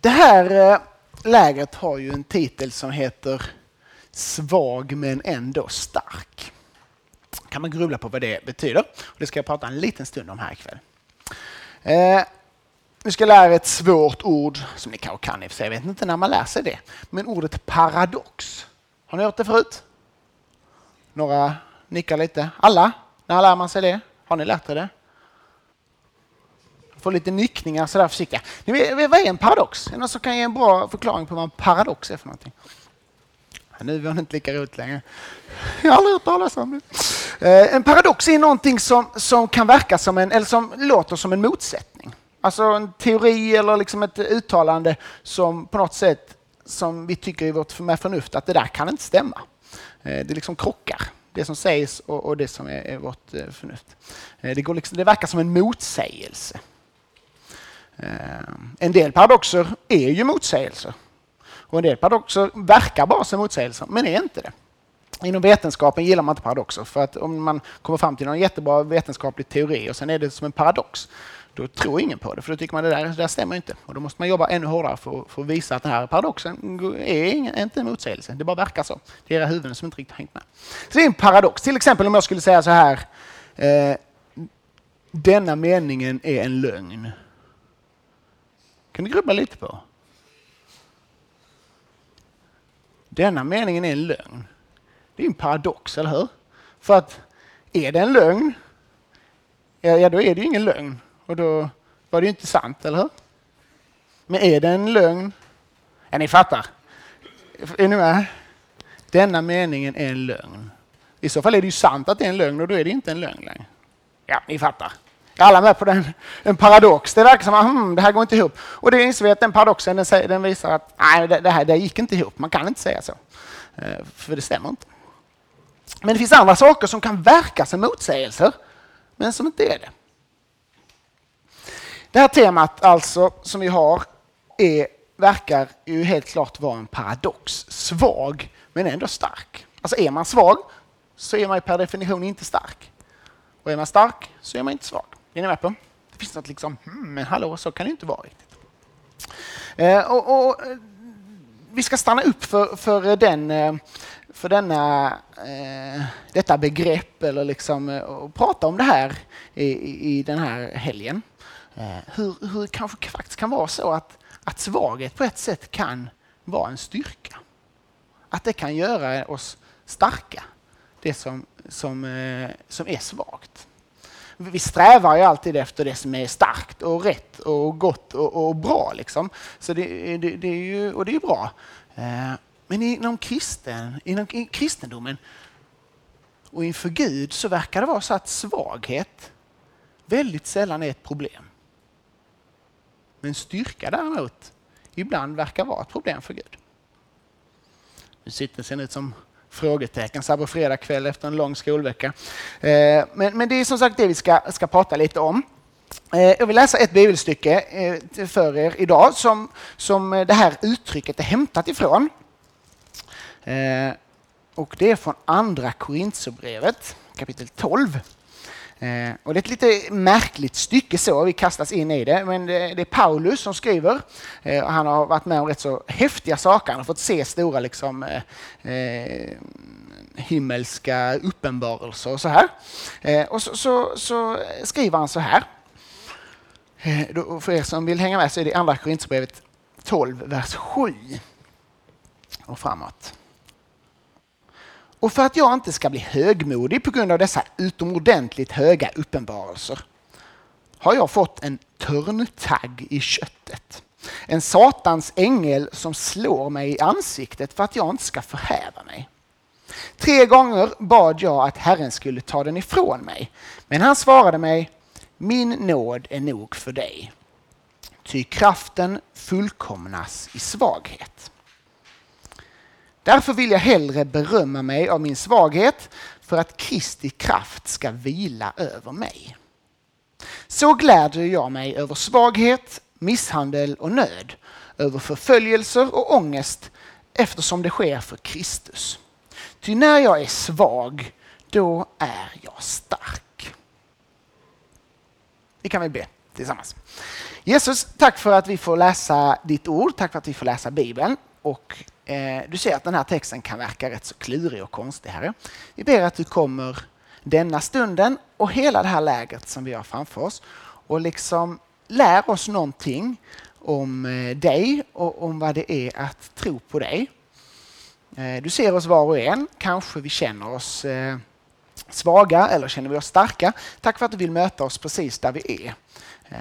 Det här eh, lägret har ju en titel som heter Svag men ändå stark. kan man grubbla på vad det betyder. Det ska jag prata en liten stund om här ikväll. Eh, nu ska jag lära er ett svårt ord som ni kanske kan i och för sig. Jag vet inte när man lär sig det. Men ordet paradox. Har ni hört det förut? Några nickar lite. Alla? När lär man sig det? Har ni lärt er det? Får lite nickningar sådär försiktiga. Ni vet, vad är en paradox? Är det någon som kan ge en bra förklaring på vad en paradox är för någonting? Nu var det inte lika roligt längre. Jag har aldrig hört talas om det. Eh, en paradox är någonting som, som kan verka som en, eller som låter som en motsättning. Alltså en teori eller liksom ett uttalande som på något sätt som vi tycker i vårt med förnuft att det där kan inte stämma. Eh, det liksom krockar, det som sägs och, och det som är, är vårt eh, förnuft. Det, går liksom, det verkar som en motsägelse. Eh, en del paradoxer är ju motsägelser. Och en del paradoxer verkar bara som motsägelser, men är inte det. Inom vetenskapen gillar man inte paradoxer, för att om man kommer fram till någon jättebra vetenskaplig teori och sen är det som en paradox, då tror ingen på det, för då tycker man att det där, det där stämmer inte. Och då måste man jobba ännu hårdare för, för att visa att den här paradoxen är, ingen, är inte en motsägelse, det bara verkar så. Det är era huvuden som inte riktigt hängt med. Så det är en paradox. Till exempel om jag skulle säga så här, eh, denna meningen är en lögn. Kan du grubbla lite på? Denna meningen är en lögn. Det är en paradox, eller hur? För att är det en lögn, ja, då är det ju ingen lögn. Och då var det ju inte sant, eller hur? Men är det en lögn? Ja, ni fattar. Är ni med? Denna meningen är en lögn. I så fall är det ju sant att det är en lögn och då är det inte en lögn längre. Ja, ni fattar. Är alla med på den? En paradox. Det verkar som att hmm, det här går inte ihop. Och det inser vi att den paradoxen den, säger, den visar att nej, det, det, här det gick inte ihop. Man kan inte säga så. Eh, för det stämmer inte. Men det finns andra saker som kan verka som motsägelser, men som inte är det. Det här temat alltså som vi har är, verkar ju helt klart vara en paradox. Svag, men ändå stark. Alltså är man svag så är man per definition inte stark. Och är man stark så är man inte svag. Är ni med på? Det finns något liksom, hmm, men hallå, så kan det inte vara riktigt. Eh, och, och, eh, vi ska stanna upp för, för, den, eh, för denna, eh, detta begrepp eller liksom, eh, och prata om det här i, i den här helgen. Eh, hur, hur det kanske faktiskt kan vara så att, att svaghet på ett sätt kan vara en styrka. Att det kan göra oss starka, det som, som, som är svagt vi strävar ju alltid efter det som är starkt och rätt och gott och, och bra. Liksom. Så det, det, det, är ju, och det är bra. Eh, men inom, kristen, inom kristendomen och inför Gud så verkar det vara så att svaghet väldigt sällan är ett problem. Men styrka däremot ibland verkar vara ett problem för Gud. Nu sitter det ut som frågetecken så här på fredag kväll efter en lång skolvecka. Eh, men, men det är som sagt det vi ska, ska prata lite om. Eh, Jag vill läsa ett bibelstycke eh, för er idag som, som det här uttrycket är hämtat ifrån. Och det är från andra Korintierbrevet kapitel 12. Eh, och det är ett lite märkligt stycke så, vi kastas in i det, men det, det är Paulus som skriver. Eh, han har varit med om rätt så häftiga saker, han har fått se stora liksom, eh, eh himmelska uppenbarelser och så här. Eh, och så, så, så, skriver han så här. Eh, då, för er som vill hänga med så är det andra Korinthierbrevet 12, vers 7 och framåt. Och för att jag inte ska bli högmodig på grund av dessa utomordentligt höga uppenbarelser har jag fått en törntagg i köttet. En satans ängel som slår mig i ansiktet för att jag inte ska förhäva mig. Tre gånger bad jag att Herren skulle ta den ifrån mig, men han svarade mig, min nåd är nog för dig. Ty kraften fullkomnas i svaghet. Därför vill jag hellre berömma mig av min svaghet för att Kristi kraft ska vila över mig. Så gläder jag mig över svaghet, misshandel och nöd, över förföljelser och ångest eftersom det sker för Kristus. Ty när jag är svag, då är jag stark. Vi kan väl be tillsammans. Jesus, tack för att vi får läsa ditt ord, tack för att vi får läsa Bibeln. Och Eh, du ser att den här texten kan verka rätt så klurig och konstig, Herre. Vi ber att du kommer denna stunden och hela det här lägret som vi har framför oss och liksom lär oss någonting om eh, dig och om vad det är att tro på dig. Eh, du ser oss var och en, kanske vi känner oss svaga eller känner vi oss starka. Tack för att du vill möta oss precis där vi är. Eh,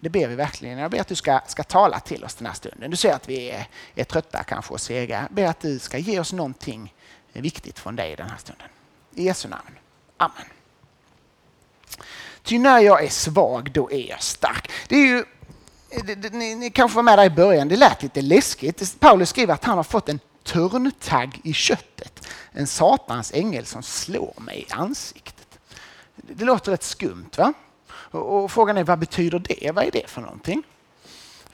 det ber vi verkligen. Jag ber att du ska, ska tala till oss den här stunden. Du ser att vi är, är trötta kanske och sega. Jag ber att du ska ge oss någonting viktigt från dig den här stunden. I Jesu namn. Amen. Ty när jag är svag, då är jag stark. Det är ju, det, det, ni, ni kanske var med där i början, det lät lite läskigt. Paulus skriver att han har fått en törntagg i köttet. En satans ängel som slår mig i ansiktet. Det låter rätt skumt va? Och, och frågan är vad betyder det? Vad är det för någonting?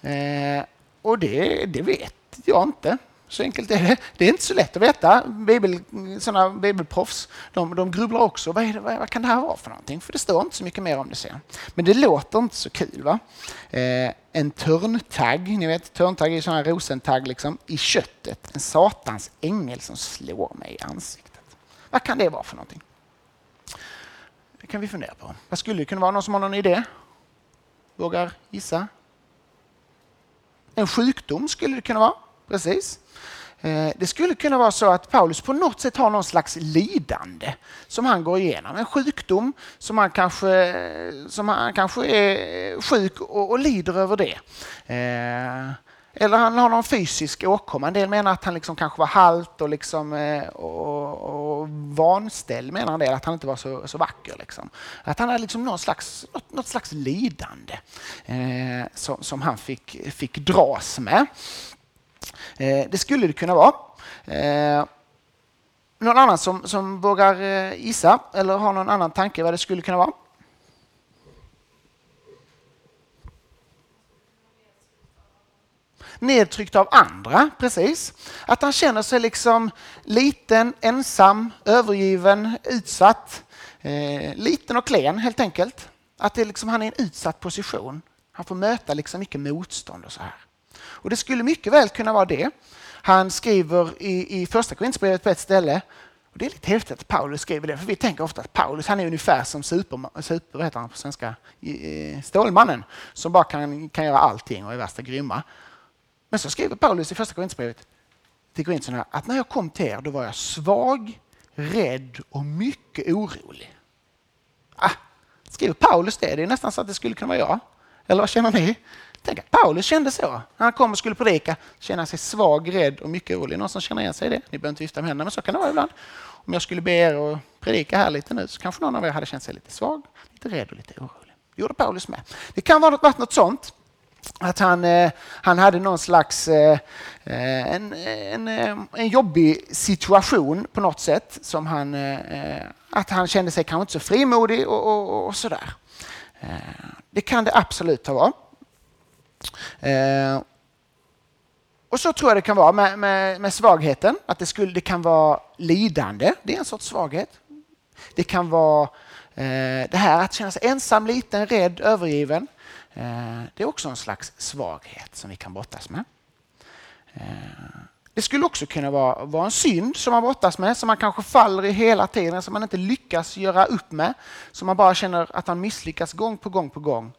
Eh, och det, det vet jag inte. Så enkelt är det. Det är inte så lätt att veta. Bibel, såna bibelproffs de, de grubblar också. Vad, det, vad, vad, kan det här vara för någonting? För det står inte så mycket mer om det sen. Men det låter inte så kul. va? Eh, en törntagg, ni vet törntagg är sån rosentagg liksom, i köttet. En satans ängel som slår mig i ansiktet. Vad kan det vara för någonting? Det kan vi fundera på. Vad skulle det kunna vara? Någon som har någon idé? Vågar gissa? En sjukdom skulle det kunna vara. Precis. Eh, det skulle kunna vara så att Paulus på något sätt har någon slags lidande som han går igenom. En sjukdom som han kanske, som han kanske är sjuk och, och lider över det. Eh, eller han har någon fysisk åkomma. En del menar att han liksom kanske var halt och, liksom, eh, och, och vanställd, menar en del, att han inte var så, så vacker. Liksom. Att han hade liksom någon slags, något, något slags lidande eh, som, som han fick, fick dras med. Eh, det skulle det kunna vara. Eh, någon annan som, som vågar eh, gissa eller har någon annan tanke vad det skulle kunna vara? Nedtryckt av andra, precis. Att han känner sig liksom liten, ensam, övergiven, utsatt. Eh, liten och klen helt enkelt. Att det liksom, han är i en utsatt position. Han får möta liksom mycket motstånd och så här. Och det skulle mycket väl kunna vara det. Han skriver i, i första Korinthierbrevet på ett ställe, och det är lite häftigt att Paulus skriver det, för vi tänker ofta att Paulus han är ungefär som super, super heter han på svenska, eh, Stålmannen, som bara kan, kan göra allting och är värsta grymma. Men så skriver Paulus i första Korinthierbrevet till Korintierna att när jag kom till er då var jag svag, rädd och mycket orolig. Ah, skriver Paulus det? Det är nästan så att det skulle kunna vara jag. Eller vad känner ni? Tänk att Paulus kände så. När han kom och skulle predika kände han sig svag, rädd och mycket orolig. Någon som känner igen sig i det? Ni behöver inte vifta med händerna, men så kan det vara ibland. Om jag skulle be er att predika här lite nu så kanske någon av er hade känt sig lite svag, lite rädd och lite orolig. Det gjorde Paulus med. Det kan vara något, något sånt. Att han, eh, han hade någon slags eh, eh, en, en, en jobbig situation på något sätt. Som han, att han kände sig kanske inte så frimodig och, och, och sådär. Det kan det absolut ha varit. Och så tror jag det kan vara med, med, med svagheten, att det, skulle, det kan vara lidande. Det är en sorts svaghet. Det kan vara eh, det här att känna sig ensam, liten, rädd, övergiven. Eh, det är också en slags svaghet som vi kan brottas med. Eh, det skulle också kunna vara, vara en synd som man brottas med, som man kanske faller i hela tiden, som man inte lyckas göra upp med. Som man bara känner att man misslyckas gång på gång på gång.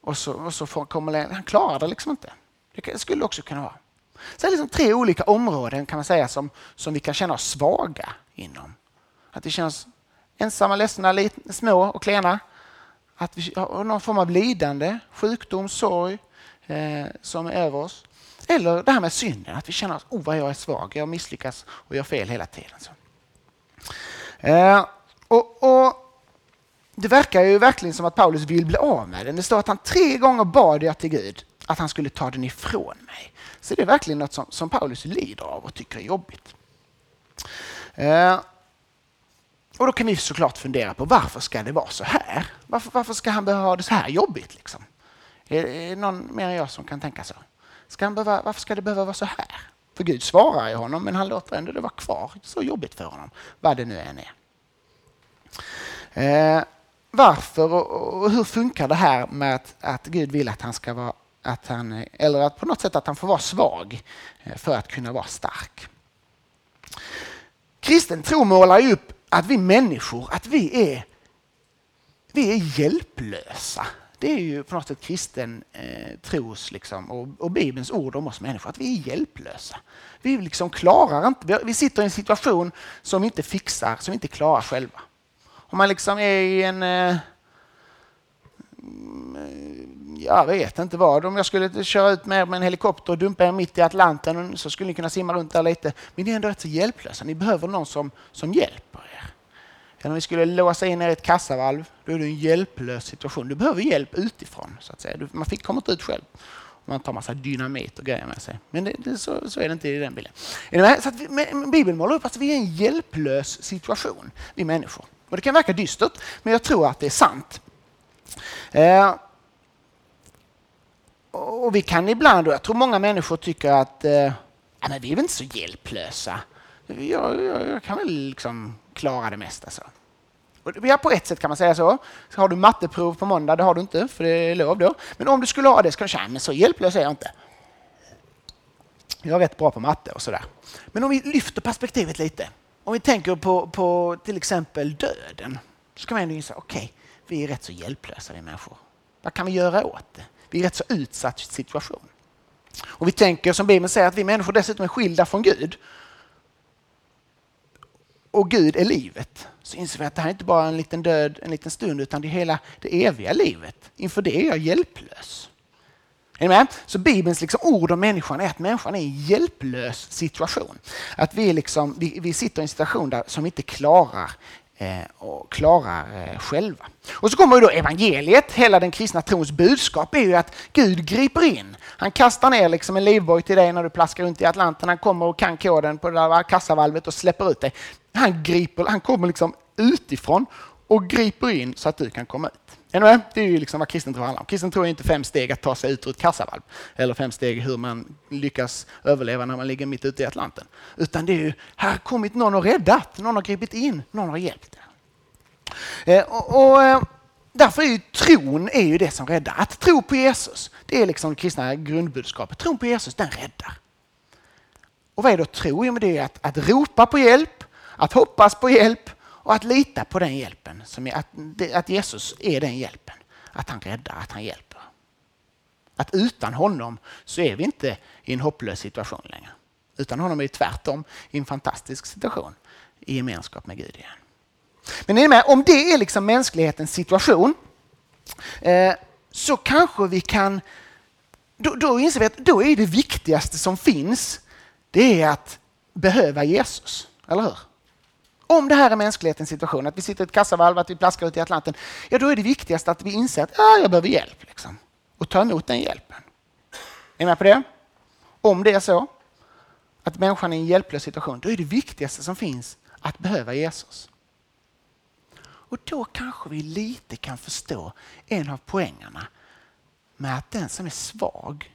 Och så, och så får, kommer han klarar det liksom inte. Det skulle också kunna vara. Så det är liksom tre olika områden kan man säga som, som vi kan känna oss svaga inom. Att vi känner oss ensamma, ledsna, lite, små och klena. Att vi har någon form av lidande, sjukdom, sorg eh, som är över oss. Eller det här med synden, att vi känner att oh, vad jag är svag, jag misslyckas och gör fel hela tiden. Så. Eh, och, och det verkar ju verkligen som att Paulus vill bli av med den. Det står att han tre gånger bad jag till Gud att han skulle ta den ifrån mig. Så det är verkligen något som, som Paulus lider av och tycker är jobbigt. Eh, och då kan vi såklart fundera på varför ska det vara så här? Varför, varför ska han behöva ha det så här jobbigt? Liksom? Är, är det någon mer än jag som kan tänka så? Ska han behöva, varför ska det behöva vara så här? För Gud svarar ju honom men han låter ändå det vara kvar. Så jobbigt för honom, vad det nu än är. Eh, varför och, och, hur funkar det här med att, att Gud vill att han ska vara att han, eller att på något sätt att han får vara svag eh, för att kunna vara stark. Kristen tro målar ju upp att vi människor, att vi är, vi är hjälplösa. Det är ju på något sätt kristen eh, tros liksom, och, och Bibelns ord om oss människor, att vi är hjälplösa. Vi liksom klarar inte, vi sitter i en situation som vi inte fixar, som vi inte klarar själva. Om man liksom är i en eh, jag vet inte vad. Om jag skulle köra ut med, med en helikopter och dumpa er mitt i Atlanten så skulle ni kunna simma runt där lite. Men ni är ändå rätt så hjälplösa. Ni behöver någon som, som hjälper er. Eller om vi skulle låsa in er i ett kassavalv, då är det en hjälplös situation. Du behöver hjälp utifrån. så att säga. Man fick komma ut själv. Man tar massa dynamit och grejer med sig. Men det, det, så, så, är det inte i den bilden. Så att vi, Bibeln målar upp att vi är i en hjälplös situation, vi människor. Och det kan verka dystert, men jag tror att det är sant. Eh, och vi kan ibland, och jag tror många människor tycker att eh, ja, men vi är väl inte så hjälplösa. Jag, jag, jag kan väl liksom klara det mesta. så. Och ja, på ett sätt kan man säga så. så. Har du matteprov på måndag, det har du inte för det är lov då. Men om du skulle ha det så kanske, du säga, men så hjälplös är jag inte. Jag är rätt bra på matte och sådär. Men om vi lyfter perspektivet lite. Om vi tänker på, på till exempel döden. Så kan man ändå inse, okej, okay, vi är rätt så hjälplösa vi människor. Vad kan vi göra åt det? Vi är en rätt så utsatt situation. Och vi tänker, som Bibeln säger, att vi människor dessutom är skilda från Gud. Och Gud är livet. Så inser vi att det här är inte bara en liten död en liten stund, utan det är hela det eviga livet. Inför det är jag hjälplös. Är ni med? Så Bibelns liksom ord om människan är att människan är i en hjälplös situation. Att vi, liksom, vi, vi sitter i en situation där, som vi inte klarar Eh, och klarar eh, själva. Och så kommer då evangeliet, hela den kristna trons budskap är ju att Gud griper in. Han kastar ner liksom en livboj till dig när du plaskar runt i Atlanten. Han kommer och kan koden på det där kassavalvet och släpper ut dig. Han, griper, han kommer liksom utifrån och griper in så att du kan komma ut. Är Det är ju liksom vad kristen tro handlar om. Kristen tro är inte fem steg att ta sig ut ur ett kassavalv eller fem steg hur man lyckas överleva när man ligger mitt ute i Atlanten. Utan det är ju, här har kommit någon och räddat, någon har gripit in, någon har hjälpt. Eh, och, och, eh, därför är ju tron är ju det som räddar. Att tro på Jesus, det är liksom det kristna grundbudskapet. Tron på Jesus, den räddar. Och vad är då tro? Jo, men det är att, att ropa på hjälp, att hoppas på hjälp och att lita på den hjälpen, som är, att, att Jesus är den hjälpen. Att han räddar, att han hjälper. Att utan honom så är vi inte i en hopplös situation längre. Utan honom är vi tvärtom i en fantastisk situation i gemenskap med Gud igen. Men är med? om det är liksom mänsklighetens situation eh, så kanske vi kan... Då, då inser vi att då är det viktigaste som finns, det är att behöva Jesus. Eller hur? Om det här är mänsklighetens situation, att vi sitter i ett kassavalv, att vi plaskar ut i Atlanten, ja då är det viktigast att vi inser att ja, jag behöver hjälp. Liksom, och ta emot den hjälpen. Är ni med på det? Om det är så att människan är i en hjälplös situation, då är det viktigaste som finns att behöva Jesus. Och då kanske vi lite kan förstå en av poängerna med att den som är svag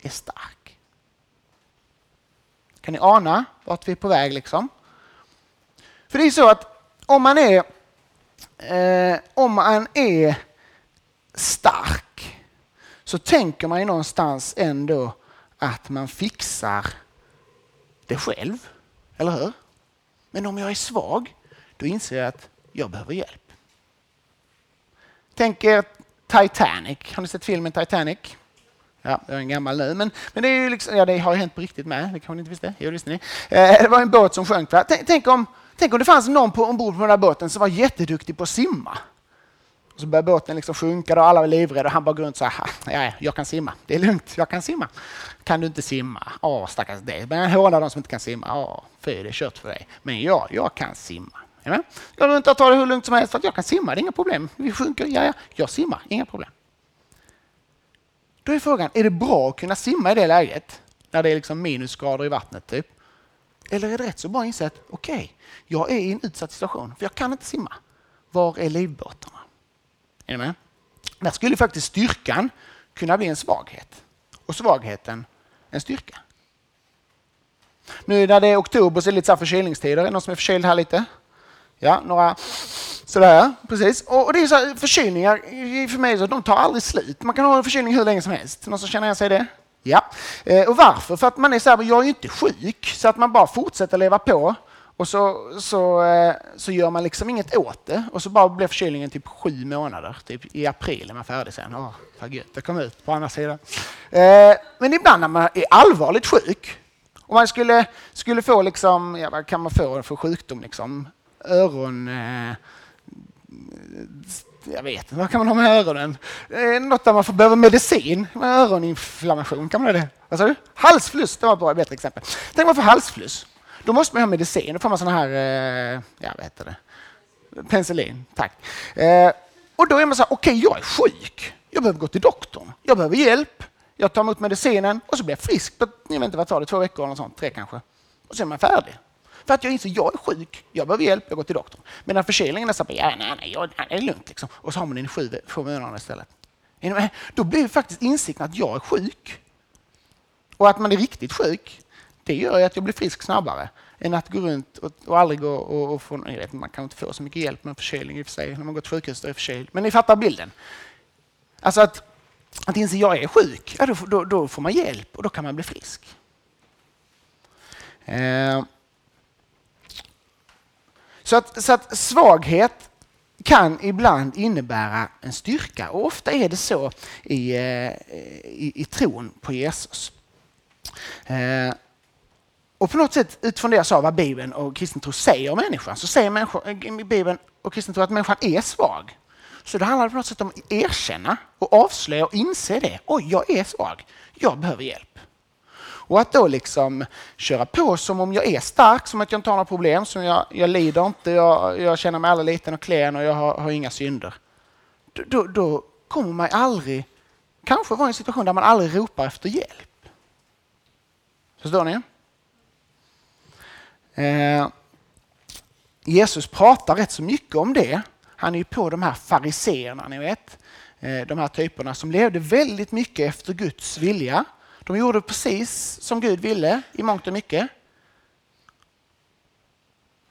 är stark. Kan ni ana vart vi är på väg? liksom? För det är så att om man är, eh, om man är stark så tänker man ju någonstans ändå att man fixar det själv. Eller hur? Men om jag är svag, då inser jag att jag behöver hjälp. Tänk er Titanic. Har ni sett filmen Titanic? Ja, det är en gammal nu, men, men det, är ju liksom, ja, det har ju hänt på riktigt med. Det kanske ni inte visste? Jo, det visste ni. Eh, det var en båt som sjönk. Tänk, tänk, om, tänk om det fanns någon på, ombord på den där båten som var jätteduktig på att simma. Och så börjar båten liksom sjunka och alla var livrädda och han bara går runt så här. Ja, jag kan simma. Det är lugnt, jag kan simma. Kan du inte simma? Åh, stackars dig. Men håna de som inte kan simma. Åh, fy, det är kört för dig. Men ja, jag kan simma. Ja, jag vill inte ta det hur lugnt som helst för att jag kan simma, det är inga problem. Vi sjunker, ja, ja, jag simmar, inga problem. Då är frågan, är det bra att kunna simma i det läget? När det är liksom minusgrader i vattnet typ. Eller är det rätt så bra inse att okej, okay, jag är i en utsatt situation för jag kan inte simma. Var är livbåtarna? Är ni med? Där skulle faktiskt styrkan kunna bli en svaghet och svagheten en styrka. Nu när det är oktober så är det lite så förkylningstider. Är det någon som är förkyld här lite? Ja, några Sådär, precis. Och, och det är så här, förkylningar, för mig, så, de tar aldrig slut. Man kan ha en förkylning hur länge som helst. Någon som känner igen sig i det? Ja. Eh, och varför? För att man är så här, jag är ju inte sjuk, så att man bara fortsätter leva på. Och så, så, eh, så gör man liksom inget åt det. Och så bara blir förkylningen typ sju månader. Typ i april är man färdig sen. Åh, vad gött, det kom ut på andra sidan. Eh, men ibland när man är allvarligt sjuk, och man skulle, skulle få liksom, ja, vad kan man få för sjukdom liksom? Öron... Eh, jag vet inte, vad kan man ha med öronen? Eh, något där man får behöva medicin med öroninflammation, kan man ha det? Vad sa du? Halsfluss, det var ett bättre exempel. Tänk man får halsfluss. Då måste man ha medicin, då får man sån här, eh, ja vad heter det? Penicillin, tack. Eh, och då är man så här, okej okay, jag är sjuk. Jag behöver gå till doktorn. Jag behöver hjälp. Jag tar emot medicinen och så blir jag frisk på, jag vet inte vad tar det, två veckor eller sånt, tre kanske. Och så är man färdig. För att jag inser, jag är sjuk, jag behöver hjälp, jag går till doktorn. Medan förkylningen är så här, ja, nej, nej, det är lugnt liksom. Och så har man den i sju, månader istället. Då blir faktiskt insikten att jag är sjuk och att man är riktigt sjuk, det gör ju att jag blir frisk snabbare än att gå runt och, och aldrig gå och, och få... Jag vet, man kan inte få så mycket hjälp med förkylning i och för sig när man går till sjukhuset och är förkyld. Men ni fattar bilden. Alltså att, att inse jag är sjuk, ja, då, då, då, får man hjälp och då kan man bli frisk. Eh. Så, att, så att svaghet kan ibland innebära en styrka och ofta är det så i, eh, i, i tron på Jesus. Eh, och på något sätt utifrån det jag sa vad Bibeln och kristen tro säger om människan så säger människan, eh, Bibeln och kristen tro att människan är svag. Så det handlar på något sätt om att erkänna och avslöja och inse det. Oj, jag är svag. Jag behöver hjälp. Och att då liksom köra på som om jag är stark, som att jag inte har några problem, som jag, jag lider inte, jag, jag känner mig aldrig liten och klen och jag har, har inga synder. Då, då, då kommer man aldrig, kanske vara i en situation där man aldrig ropar efter hjälp. Förstår ni? Eh, Jesus pratar rätt så mycket om det. Han är ju på de här fariseerna, ni vet. Eh, de här typerna som levde väldigt mycket efter Guds vilja. De gjorde precis som Gud ville i mångt och mycket.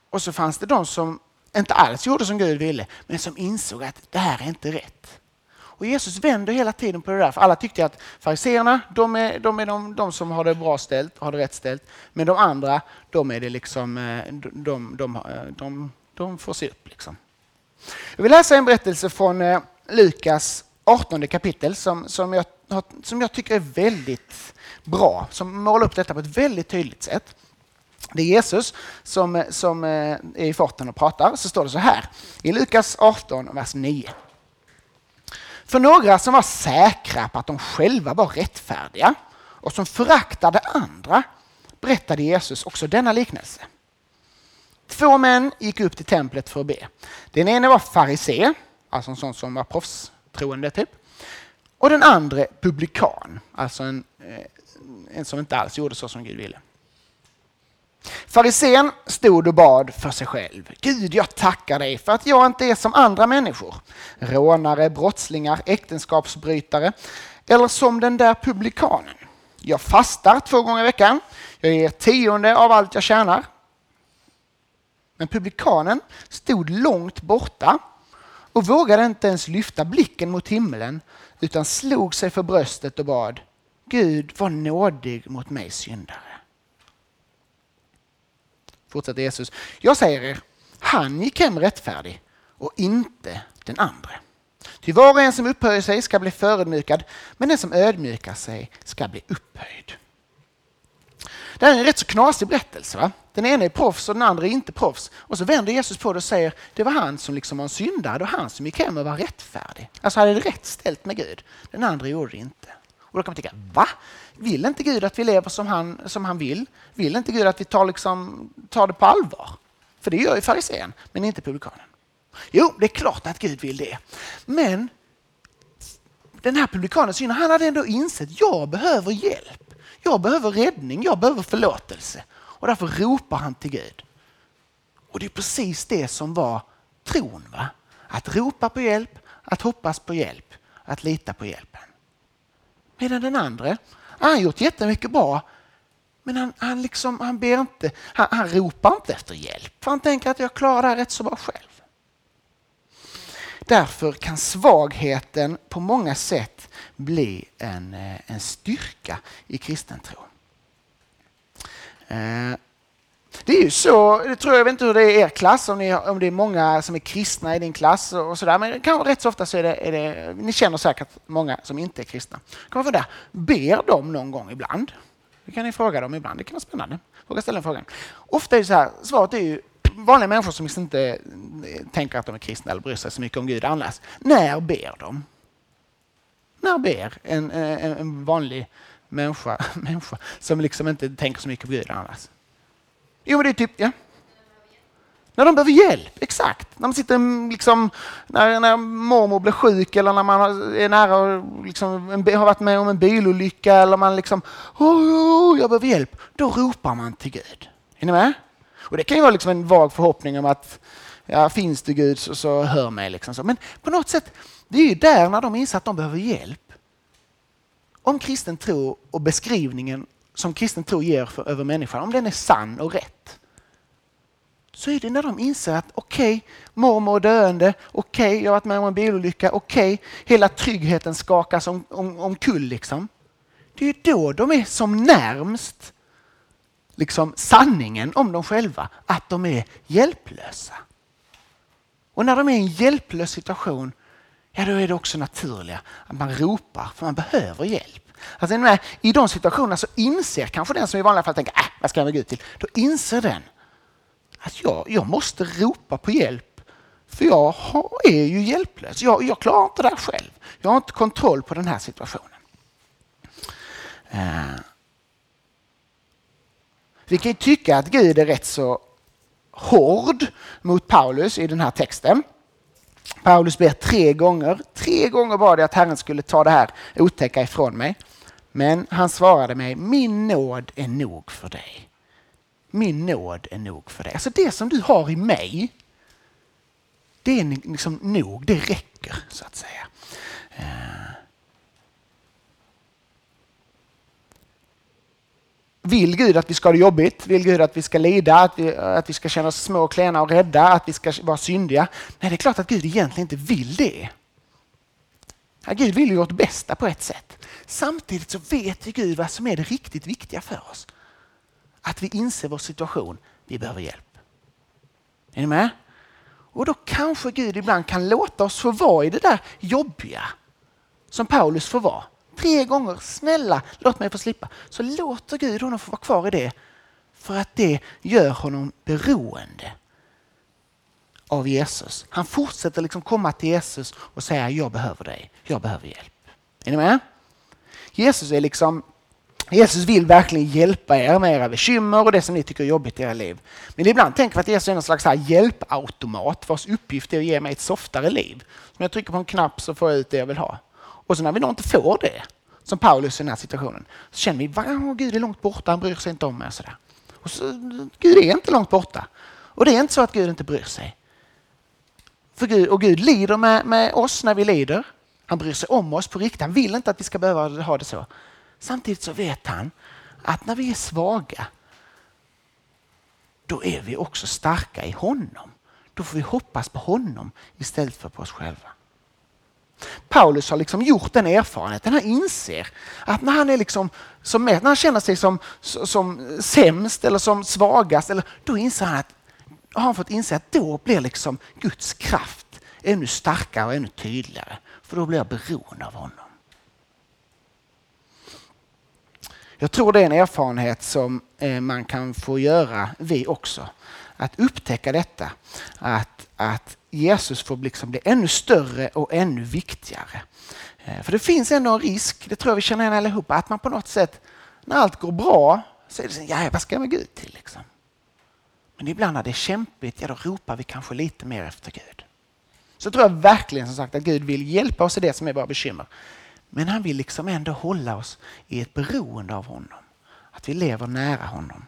Och så fanns det de som inte alls gjorde som Gud ville, men som insåg att det här är inte rätt. Och Jesus vänder hela tiden på det där. För alla tyckte att fariseerna, de är, de, är de, de, som har det bra ställt, har det rätt ställt. Men de andra, de är det liksom, eh, de, de, eh, de, de får se upp. Liksom. Jag vill läsa en berättelse från eh, Lukas 18 kapitel som, som, jag, som jag tycker är väldigt bra, som målar upp detta på ett väldigt tydligt sätt. Det är Jesus som, som eh, är i farten och pratar. Så står det så här i Lukas 18, vers 9. För några som var säkra på att de själva var rättfärdiga och som föraktade andra berättade Jesus också denna liknelse. Två män gick upp till templet för att be. Den ene var farisé, alltså en sån som var proffstroende typ. Och den andra publikan, alltså en, eh, en som inte alls gjorde så som Gud ville. Farisén stod och bad för sig själv. Gud, jag tackar dig för att jag inte är som andra människor. Rånare, brottslingar, äktenskapsbrytare eller som den där publikanen. Jag fastar två gånger i veckan. Jag ger tionde av allt jag tjänar. Men publikanen stod långt borta och vågade inte ens lyfta blicken mot himlen utan slog sig för bröstet och bad Gud var nådig mot mig syndare fortsätter Jesus. Jag säger er, han gick hem rättfärdig och inte den andra. Ty var och en som upphöjer sig ska bli förödmjukad, men den som ödmjukar sig ska bli upphöjd. Det här är en rätt så knasig berättelse. Va? Den ena är proffs och den andra är inte proffs. Och så vänder Jesus på det och säger det var han som liksom var en syndare, och han som gick hem och var rättfärdig. Alltså hade det rätt ställt med Gud. Den andra gjorde det inte. Och då kan man tänka, va? Vill inte Gud att vi lever som han, som han vill? Vill inte Gud att vi tar, liksom, tar det på allvar? För det gör ju farisén, men inte publikanen. Jo, det är klart att Gud vill det. Men den här publikanen, han hade ändå insett att jag behöver hjälp. Jag behöver räddning, jag behöver förlåtelse. Och därför ropar han till Gud. Och det är precis det som var tron. Va? Att ropa på hjälp, att hoppas på hjälp, att lita på hjälpen. Medan den andra, han har gjort jättemycket bra, men han, han, liksom, han, ber inte, han, han ropar inte efter hjälp. För han tänker att jag klarar det här rätt så bra själv. Därför kan svagheten på många sätt bli en, eh, en styrka i kristen tro. Eh, det är ju så, det tror jag, jag vet inte hur det är i er klass, om, ni, om det är många som är kristna i din klass och, sådär, men kanske rätt så ofta så är det, är det, ni känner säkert många som inte är kristna. Kan man fundera, ber de någon gång ibland? Det kan ni fråga dem ibland, det kan vara spännande. Våga ställa en fråga. Ofta är det så här, svaret är ju vanliga människor som liksom inte eh, tänker att de är kristna eller bryr sig så mycket om Gud annars. När ber de? När ber en, eh, en, en vanlig människa, människa som liksom inte tänker så mycket på Gud annars? Jo, det är typ, ja. När de behöver hjälp, exakt. När man sitter mm, liksom, när, när mormor blir sjuk eller när man är nära och liksom, har varit med om en bilolycka eller man liksom, oh, oh, jag behöver hjälp. Då ropar man till Gud. Är ni med? Och det kan ju vara liksom en vag förhoppning om att ja, finns det Gud så, så hör mig. Liksom så. Men på något sätt, det är ju där när de inser att de behöver hjälp. Om kristen tro och beskrivningen som kristen tro ger för, över människan, om den är sann och rätt, så är det när de inser att okej, okay, mormor är döende, okej, okay, jag har varit med om en bilolycka, okej, okay, hela tryggheten skakas om, om, omkull. Liksom. Det är då de är som närmst liksom, sanningen om dem själva, att de är hjälplösa. Och när de är i en hjälplös situation, ja då är det också naturligt att man ropar för man behöver hjälp. Alltså, med, I de situationerna så inser kanske den som i vanliga fall tänker, äh, vad ska jag med Gud till? Då inser den att jag, jag måste ropa på hjälp för jag har, är ju hjälplös. Jag, jag klarar inte det här själv. Jag har inte kontroll på den här situationen. Uh. Vi kan ju tycka att Gud är rätt så hård mot Paulus i den här texten. Paulus ber tre gånger. Tre gånger bad jag att Herren skulle ta det här otäcka ifrån mig. Men han svarade mig, min nåd är nog för dig. Min nåd är nog för dig. Alltså det som du har i mig, det är liksom nog, det räcker så att säga. Eh, Vill Gud att vi ska ha det jobbigt? Vill Gud att vi ska lida? Att vi, att vi ska känna oss små, klena och rädda? Att vi ska vara syndiga? Nej, det är klart att Gud egentligen inte vill det. Ja, Gud vill ju vårt bästa på ett sätt. Samtidigt så vet ju Gud vad som är det riktigt viktiga för oss. Att vi inser vår situation, vi behöver hjälp. Är ni med? Och då kanske Gud ibland kan låta oss få vara i det där jobbiga som Paulus får vara. Tre gånger, snälla låt mig få slippa. Så låter Gud honom få vara kvar i det för att det gör honom beroende av Jesus. Han fortsätter liksom komma till Jesus och säga jag behöver dig, jag behöver hjälp. Är ni med? Jesus är liksom Jesus vill verkligen hjälpa er med era bekymmer och det som ni tycker är jobbigt i era liv. Men ibland tänker vi att Jesus är en slags här hjälpautomat vars uppgift är att ge mig ett softare liv. Om jag trycker på en knapp så får jag ut det jag vill ha. Och så när vi då inte får det, som Paulus i den här situationen, så känner vi att Gud är långt borta, han bryr sig inte om mig. Och sådär. Och så, Gud är inte långt borta. Och det är inte så att Gud inte bryr sig. För Gud, och Gud lider med, med oss när vi lider. Han bryr sig om oss på riktigt. Han vill inte att vi ska behöva ha det så. Samtidigt så vet han att när vi är svaga, då är vi också starka i honom. Då får vi hoppas på honom istället för på oss själva. Paulus har liksom gjort den erfarenheten. Han inser att när han, är liksom som, när han känner sig som, som sämst eller som svagast, eller, då inser han att, har han fått inse att då blir liksom Guds kraft ännu starkare och ännu tydligare. För då blir jag beroende av honom. Jag tror det är en erfarenhet som eh, man kan få göra, vi också. Att upptäcka detta. Att, att Jesus får liksom bli ännu större och ännu viktigare. Eh, för det finns ändå en risk, det tror jag vi känner igen allihopa, att man på något sätt, när allt går bra, så är det så, ja, vad ska jag med Gud till? Liksom. Men ibland när det är kämpigt, ja då ropar vi kanske lite mer efter Gud. Så tror jag verkligen som sagt att Gud vill hjälpa oss i det som är våra bekymmer. Men han vill liksom ändå hålla oss i ett beroende av honom. Att vi lever nära honom.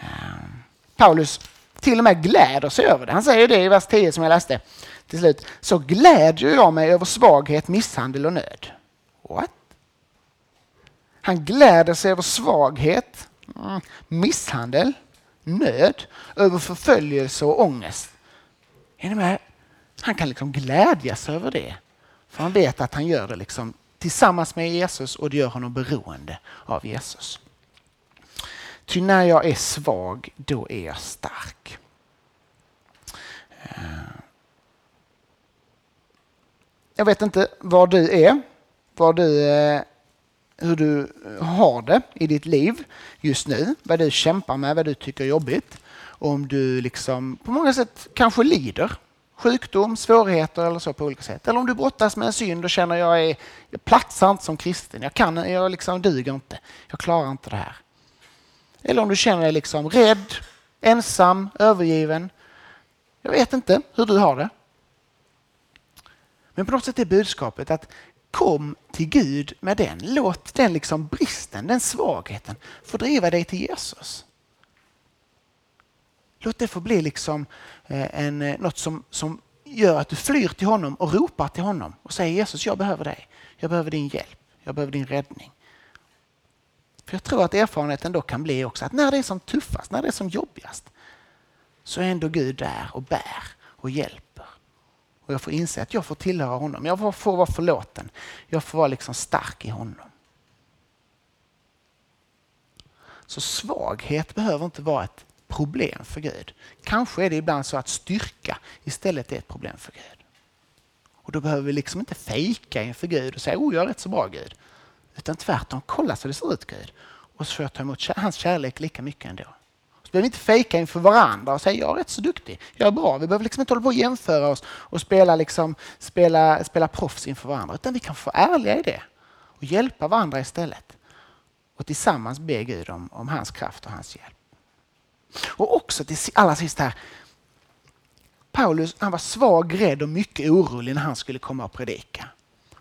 Ehm, Paulus till och med gläder sig över det. Han säger det i vers 10 som jag läste till slut. Så glädjer jag mig över svaghet, misshandel och nöd. What? Han gläder sig över svaghet, mm, misshandel, nöd, över förföljelse och ångest. Är ni med? Han kan liksom glädjas över det. För han vet att han gör det liksom tillsammans med Jesus och det gör honom beroende av Jesus. Ty när jag är svag, då är jag stark. Eh, jag vet inte var du är, var du, eh, hur du har det i ditt liv just nu, vad du kämpar med, vad du tycker är jobbigt. Om du liksom på många sätt kanske lider sjukdom, svårigheter eller så på olika sätt. Eller om du brottas med en synd och känner att jag är jag platsar inte som kristen, jag, kan, jag liksom duger inte, jag klarar inte det här. Eller om du känner dig liksom rädd, ensam, övergiven. Jag vet inte hur du har det. Men på något sätt är budskapet att kom till Gud med den. Låt den liksom bristen, den svagheten få driva dig till Jesus. Låt det få bli liksom eh, en, eh, något som, som gör att du flyr till honom och ropar till honom och säger Jesus, jag behöver dig. Jag behöver din hjälp. Jag behöver din räddning. För Jag tror att erfarenheten då kan bli också att när det är som tuffast, när det är som jobbigast, så är ändå Gud där och bär och hjälper. Och jag får inse att jag får tillhöra honom. Jag får vara förlåten. Jag får vara liksom stark i honom. Så svaghet behöver inte vara ett problem för Gud. Kanske är det ibland så att styrka istället är ett problem för Gud. Och då behöver vi liksom inte fejka inför Gud och säga oh, jag är rätt så bra Gud. Utan tvärtom, kolla så det ser ut Gud. Och så får jag ta emot hans kärlek lika mycket ändå. Så behöver vi inte fejka inför varandra och säga jag är rätt så duktig, jag är bra. Vi behöver liksom inte hålla på och jämföra oss och spela, liksom, spela, spela proffs inför varandra. Utan vi kan få ärliga i det och hjälpa varandra istället. Och tillsammans be Gud om, om hans kraft och hans hjälp. Och också till allra sist här. Paulus han var svag, rädd och mycket orolig när han skulle komma och predika.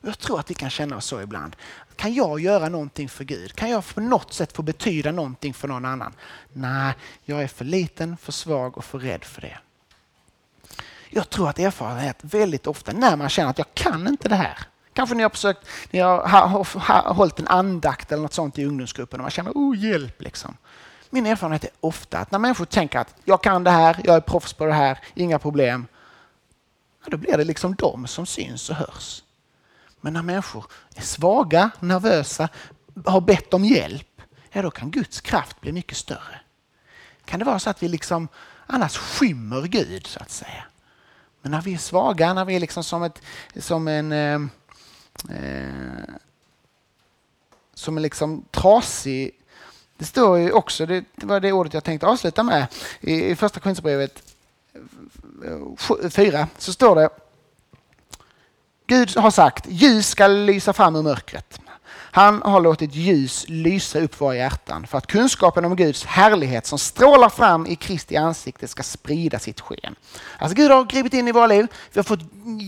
Jag tror att vi kan känna oss så ibland. Kan jag göra någonting för Gud? Kan jag på något sätt få betyda någonting för någon annan? Nej, jag är för liten, för svag och för rädd för det. Jag tror att erfarenhet väldigt ofta när man känner att jag kan inte det här. Kanske ni har försökt, ni har, har, har hållit en andakt eller något sånt i ungdomsgruppen och man känner oh hjälp liksom. Min erfarenhet är ofta att när människor tänker att jag kan det här, jag är proffs på det här, inga problem. Då blir det liksom de som syns och hörs. Men när människor är svaga, nervösa, har bett om hjälp, ja då kan Guds kraft bli mycket större. Kan det vara så att vi liksom annars skymmer Gud så att säga? Men när vi är svaga, när vi är liksom som, ett, som en eh, eh som en liksom trasig det står ju också, det var det ordet jag tänkte avsluta med, i första Korinthierbrevet eh, 4 så står det Gud har sagt ljus ska lysa fram ur mörkret. Han har låtit ljus lysa upp våra hjärtan för att kunskapen om Guds härlighet som strålar fram i Kristi ansikte ska sprida sitt sken. Alltså Gud har gripit in i våra liv, vi har fått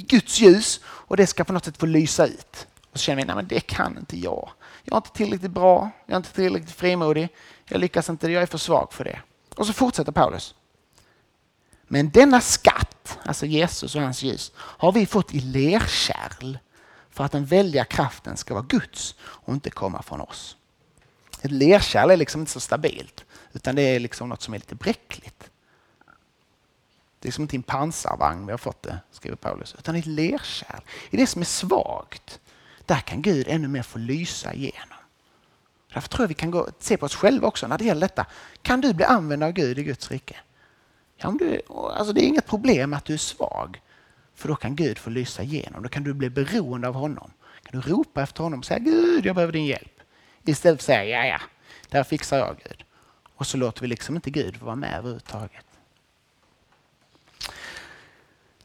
Guds ljus och det ska på något sätt få lysa ut. Och så känner vi, nej men det kan inte jag. Jag är inte tillräckligt bra, jag är inte tillräckligt frimodig, jag lyckas inte, jag är för svag för det. Och så fortsätter Paulus. Men denna skatt, alltså Jesus och hans ljus, har vi fått i lerkärl för att den väldiga kraften ska vara Guds och inte komma från oss. Ett lerkärl är liksom inte så stabilt, utan det är liksom något som är lite bräckligt. Det är som inte en pansarvagn vi har fått det, skriver Paulus, utan ett lerkärl. I det som är svagt, där kan Gud ännu mer få lysa igenom. Därför tror jag vi kan gå, se på oss själva också när det gäller detta. Kan du bli använd av Gud i Guds rike? Ja, om du, alltså det är inget problem att du är svag, för då kan Gud få lysa igenom. Då kan du bli beroende av honom. Kan du ropa efter honom och säga Gud, jag behöver din hjälp. Istället för att säga ja, ja, det här fixar jag Gud. Och så låter vi liksom inte Gud vara med överhuvudtaget.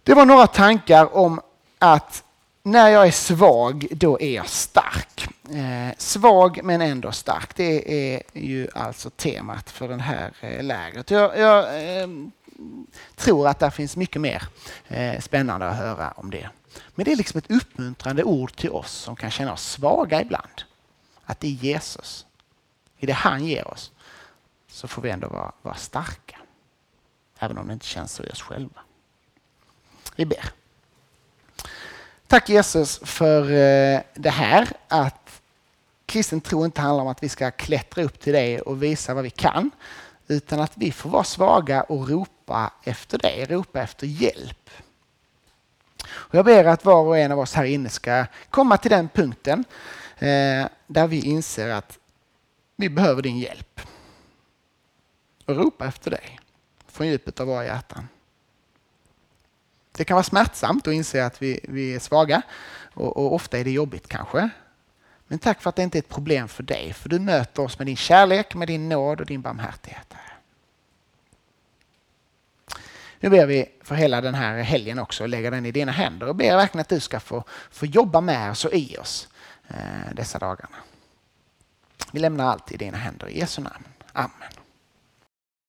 Det var några tankar om att när jag är svag, då är jag stark. Eh, svag men ändå stark. Det är ju alltså temat för det här eh, lägret. Jag, jag eh, tror att det finns mycket mer eh, spännande att höra om det. Men det är liksom ett uppmuntrande ord till oss som kan känna oss svaga ibland. Att det är Jesus, i det han ger oss, så får vi ändå vara, vara starka. Även om det inte känns så i oss själva. Vi ber. Tack Jesus för eh, det här att kristen tro inte handlar om att vi ska klättra upp till dig och visa vad vi kan utan att vi får vara svaga och ropa efter dig, ropa efter hjälp. Och jag ber att var och en av oss här inne ska komma till den punkten eh, där vi inser att vi behöver din hjälp. Och ropa efter dig från djupet av våra hjärtan. Det kan vara smärtsamt att inse att vi, vi är svaga och, och ofta är det jobbigt kanske. Men tack för att det inte är ett problem för dig, för du möter oss med din kärlek, med din nåd och din barmhärtighet. Nu ber vi för hela den här helgen också och lägga den i dina händer och ber verkligen att du ska få, få jobba med oss och i oss eh, dessa dagarna. Vi lämnar allt i dina händer i Jesu namn. Amen.